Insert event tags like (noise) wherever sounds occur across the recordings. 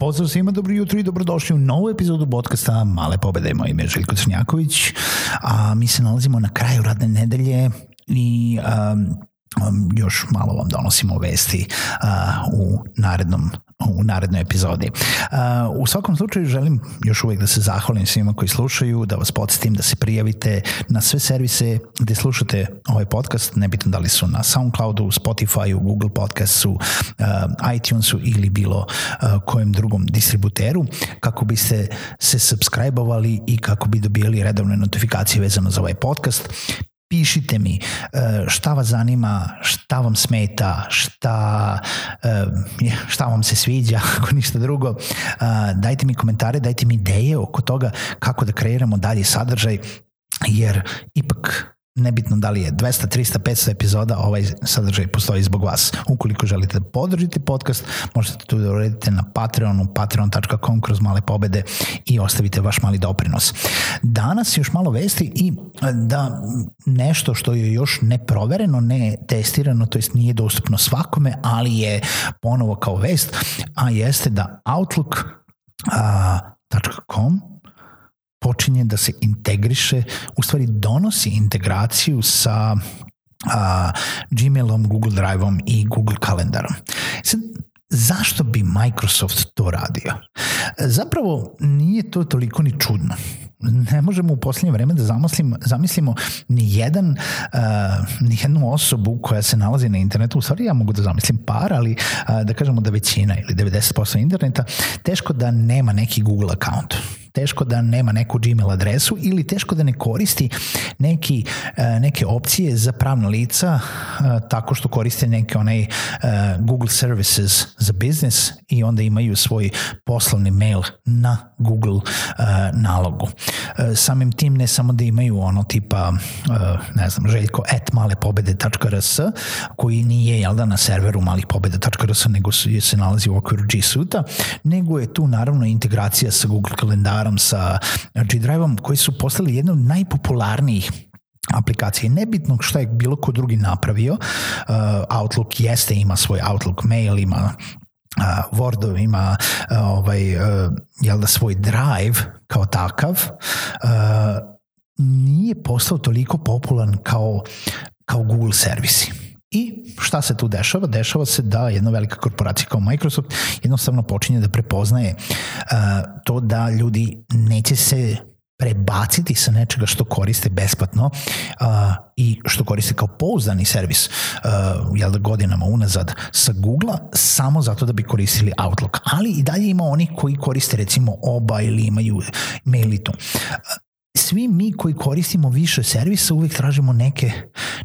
Pozdrav svima, dobro jutro i dobrodošli u novu epizodu podcasta Male pobede. Moje ime je Željko Crnjaković, a mi se nalazimo na kraju radne nedelje i um, Um, još malo vam donosimo vesti uh, u narednom u narednoj epizodi. Uh, u svakom slučaju želim još uvek da se zahvalim svima koji slušaju, da vas podsjetim da se prijavite na sve servise gde slušate ovaj podcast, nebitno da li su na Soundcloudu, Spotifyu, Google Podcastu, uh, iTunesu ili bilo kojem drugom distributeru, kako biste se subscribe i kako bi dobijali redovne notifikacije vezano za ovaj podcast pišite mi e, šta vas zanima, šta vam smeta, šta, e, šta vam se sviđa, (laughs) ako ništa drugo. E, dajte mi komentare, dajte mi ideje oko toga kako da kreiramo dalje sadržaj, jer ipak nebitno da li je 200, 300, 500 epizoda, ovaj sadržaj postoji zbog vas. Ukoliko želite da podržite podcast, možete to da uredite na Patreonu, patreon.com kroz male pobede i ostavite vaš mali doprinos. Danas još malo vesti i e, da nešto što je još neprovereno, ne testirano, to jest nije dostupno svakome, ali je ponovo kao vest, a jeste da Outlook.com a, počinje da se integriše, u stvari donosi integraciju sa a, Gmailom, Google Driveom i Google Kalendarom. Sad, zašto bi Microsoft to radio? Zapravo nije to toliko ni čudno. Ne možemo u posljednje vreme da zamislimo, zamislimo ni, jedan, uh, ni jednu osobu koja se nalazi na internetu, u stvari ja mogu da zamislim par, ali uh, da kažemo da većina ili 90% interneta, teško da nema neki Google account teško da nema neku Gmail adresu ili teško da ne koristi neki, e, neke opcije za pravna lica e, tako što koriste neke onaj e, Google Services za business i onda imaju svoj poslovni mail na Google nalogu. Samim tim ne samo da imaju ono tipa ne znam, željko at malepobede.rs koji nije jel da na serveru malihpobeda.rs nego se nalazi u okviru G Suite-a, nego je tu naravno integracija sa Google kalendara Rockstarom, sa G-Drive-om, koji su postali jedna od najpopularnijih aplikacije. Nebitno šta je bilo ko drugi napravio, uh, Outlook jeste, ima svoj Outlook mail, ima uh, Wordov, ima uh, ovaj, uh, jel da, svoj drive kao takav, uh, nije postao toliko popularan kao, kao Google servisi I šta se tu dešava? Dešava se da jedna velika korporacija kao Microsoft jednostavno počinje da prepoznaje e, to da ljudi neće se prebaciti sa nečega što koriste besplatno a, e, i što koriste kao pouzdani servis a, e, jel da godinama unazad sa Google-a samo zato da bi koristili Outlook. Ali i dalje ima oni koji koriste recimo oba ili imaju mail i svi mi koji koristimo više servisa uvek tražimo neke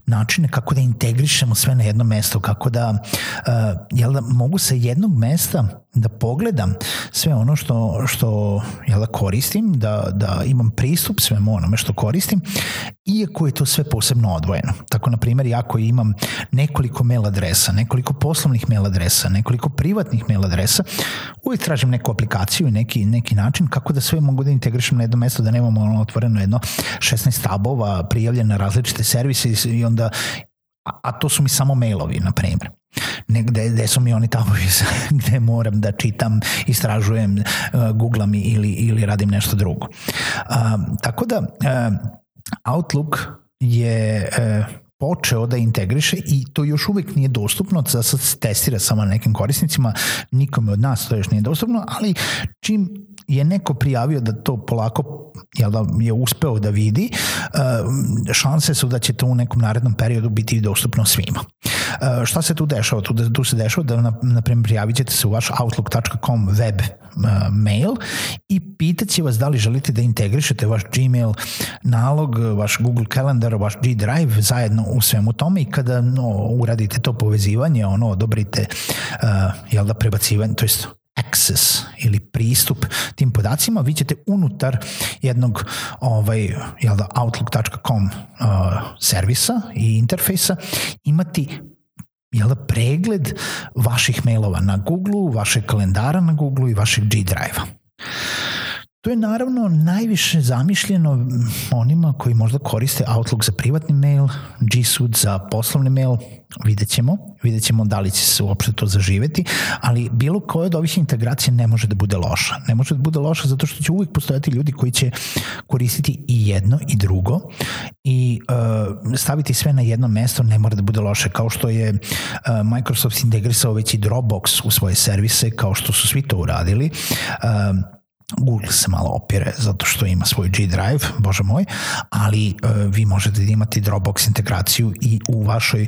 načine kako da integrišemo sve na jedno mesto, kako da, uh, jel da mogu sa jednog mesta da pogledam sve ono što, što jel da koristim, da, da imam pristup svemu onome što koristim, iako je to sve posebno odvojeno. Tako, na primjer, ja koji imam nekoliko mail adresa, nekoliko poslovnih mail adresa, nekoliko privatnih mail adresa, uvek tražim neku aplikaciju i neki, neki način kako da sve mogu da integrišem na jedno mesto, da nemam ono otvoreno jedno 16 tabova, prijavljene različite servise i onda a, to su mi samo mailovi, na primjer negde gde su mi oni tabovi (laughs) gde moram da čitam, istražujem, uh, googlam ili, ili radim nešto drugo. Uh, tako da uh, Outlook je uh, počeo da integriše i to još uvek nije dostupno, za sad testira samo na nekim korisnicima, nikome od nas to još nije dostupno, ali čim je neko prijavio da to polako jel da, je uspeo da vidi, e, šanse su da će to u nekom narednom periodu biti dostupno svima. E, šta se tu dešava? Tu, tu se dešava da, na, na primjer, prijavit ćete se u vaš outlook.com web e, mail i pitat će vas da li želite da integrišete vaš Gmail nalog, vaš Google Calendar, vaš G Drive zajedno u svemu tome i kada no, uradite to povezivanje, ono, odobrite, jel da, prebacivanje, to jest access ili pristup tim podacima, vi ćete unutar jednog ovaj, jel da, outlook.com uh, servisa i interfejsa imati jel da, pregled vaših mailova na Google, vašeg kalendara na Google i vašeg G drive-a. To je naravno najviše zamišljeno onima koji možda koriste Outlook za privatni mail, G Suite za poslovni mail, vidjet ćemo, vidjet ćemo da li će se uopšte to zaživeti, ali bilo koja od ovih integracija ne može da bude loša. Ne može da bude loša zato što će uvijek postojati ljudi koji će koristiti i jedno i drugo i uh, staviti sve na jedno mesto ne mora da bude loše, kao što je uh, Microsoft integrisao već i Dropbox u svoje servise, kao što su svi to uradili. Uh, Google se malo opire zato što ima svoj G Drive, bože moj, ali e, vi možete da imati Dropbox integraciju i u vašoj e,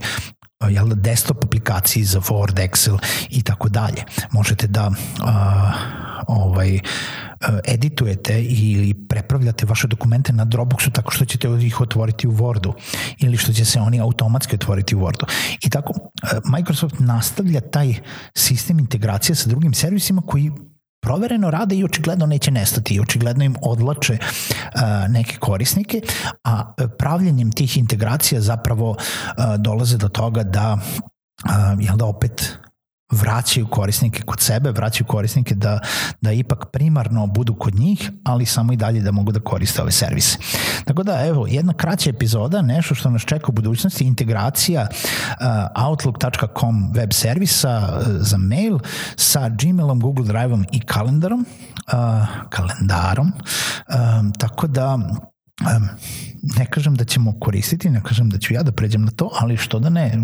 jel, da, desktop aplikaciji za Word, Excel i tako dalje. Možete da a, e, ovaj, editujete ili prepravljate vaše dokumente na Dropboxu tako što ćete ih otvoriti u Wordu ili što će se oni automatski otvoriti u Wordu. I tako Microsoft nastavlja taj sistem integracije sa drugim servisima koji provereno rade i očigledno neće nestati i očigledno im odlače a, e, neke korisnike, a pravljenjem tih integracija zapravo a, e, dolaze do toga da a, e, jel da opet vraćaju korisnike kod sebe, vraćaju korisnike da, da ipak primarno budu kod njih, ali samo i dalje da mogu da koriste ove servise. Tako da, evo, jedna kraća epizoda, nešto što nas čeka u budućnosti, integracija uh, outlook.com web servisa uh, za mail sa Gmailom, Google Driveom i kalendarom, uh, kalendarom, um, tako da um, ne kažem da ćemo koristiti, ne kažem da ću ja da pređem na to, ali što da ne,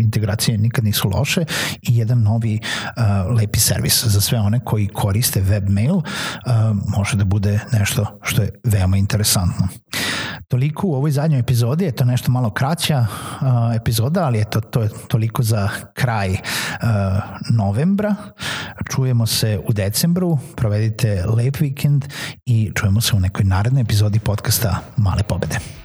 integracije nikad nisu loše i jedan novi uh, lepi servis za sve one koji koriste webmail uh, e, može da bude nešto što je veoma interesantno. Toliko u ovoj zadnjoj epizodi, je to nešto malo kraća uh, epizoda, ali eto, to je toliko za kraj uh, novembra. Čujemo se u decembru, provedite lep vikend i čujemo se u nekoj narednoj epizodi podcasta Male pobede.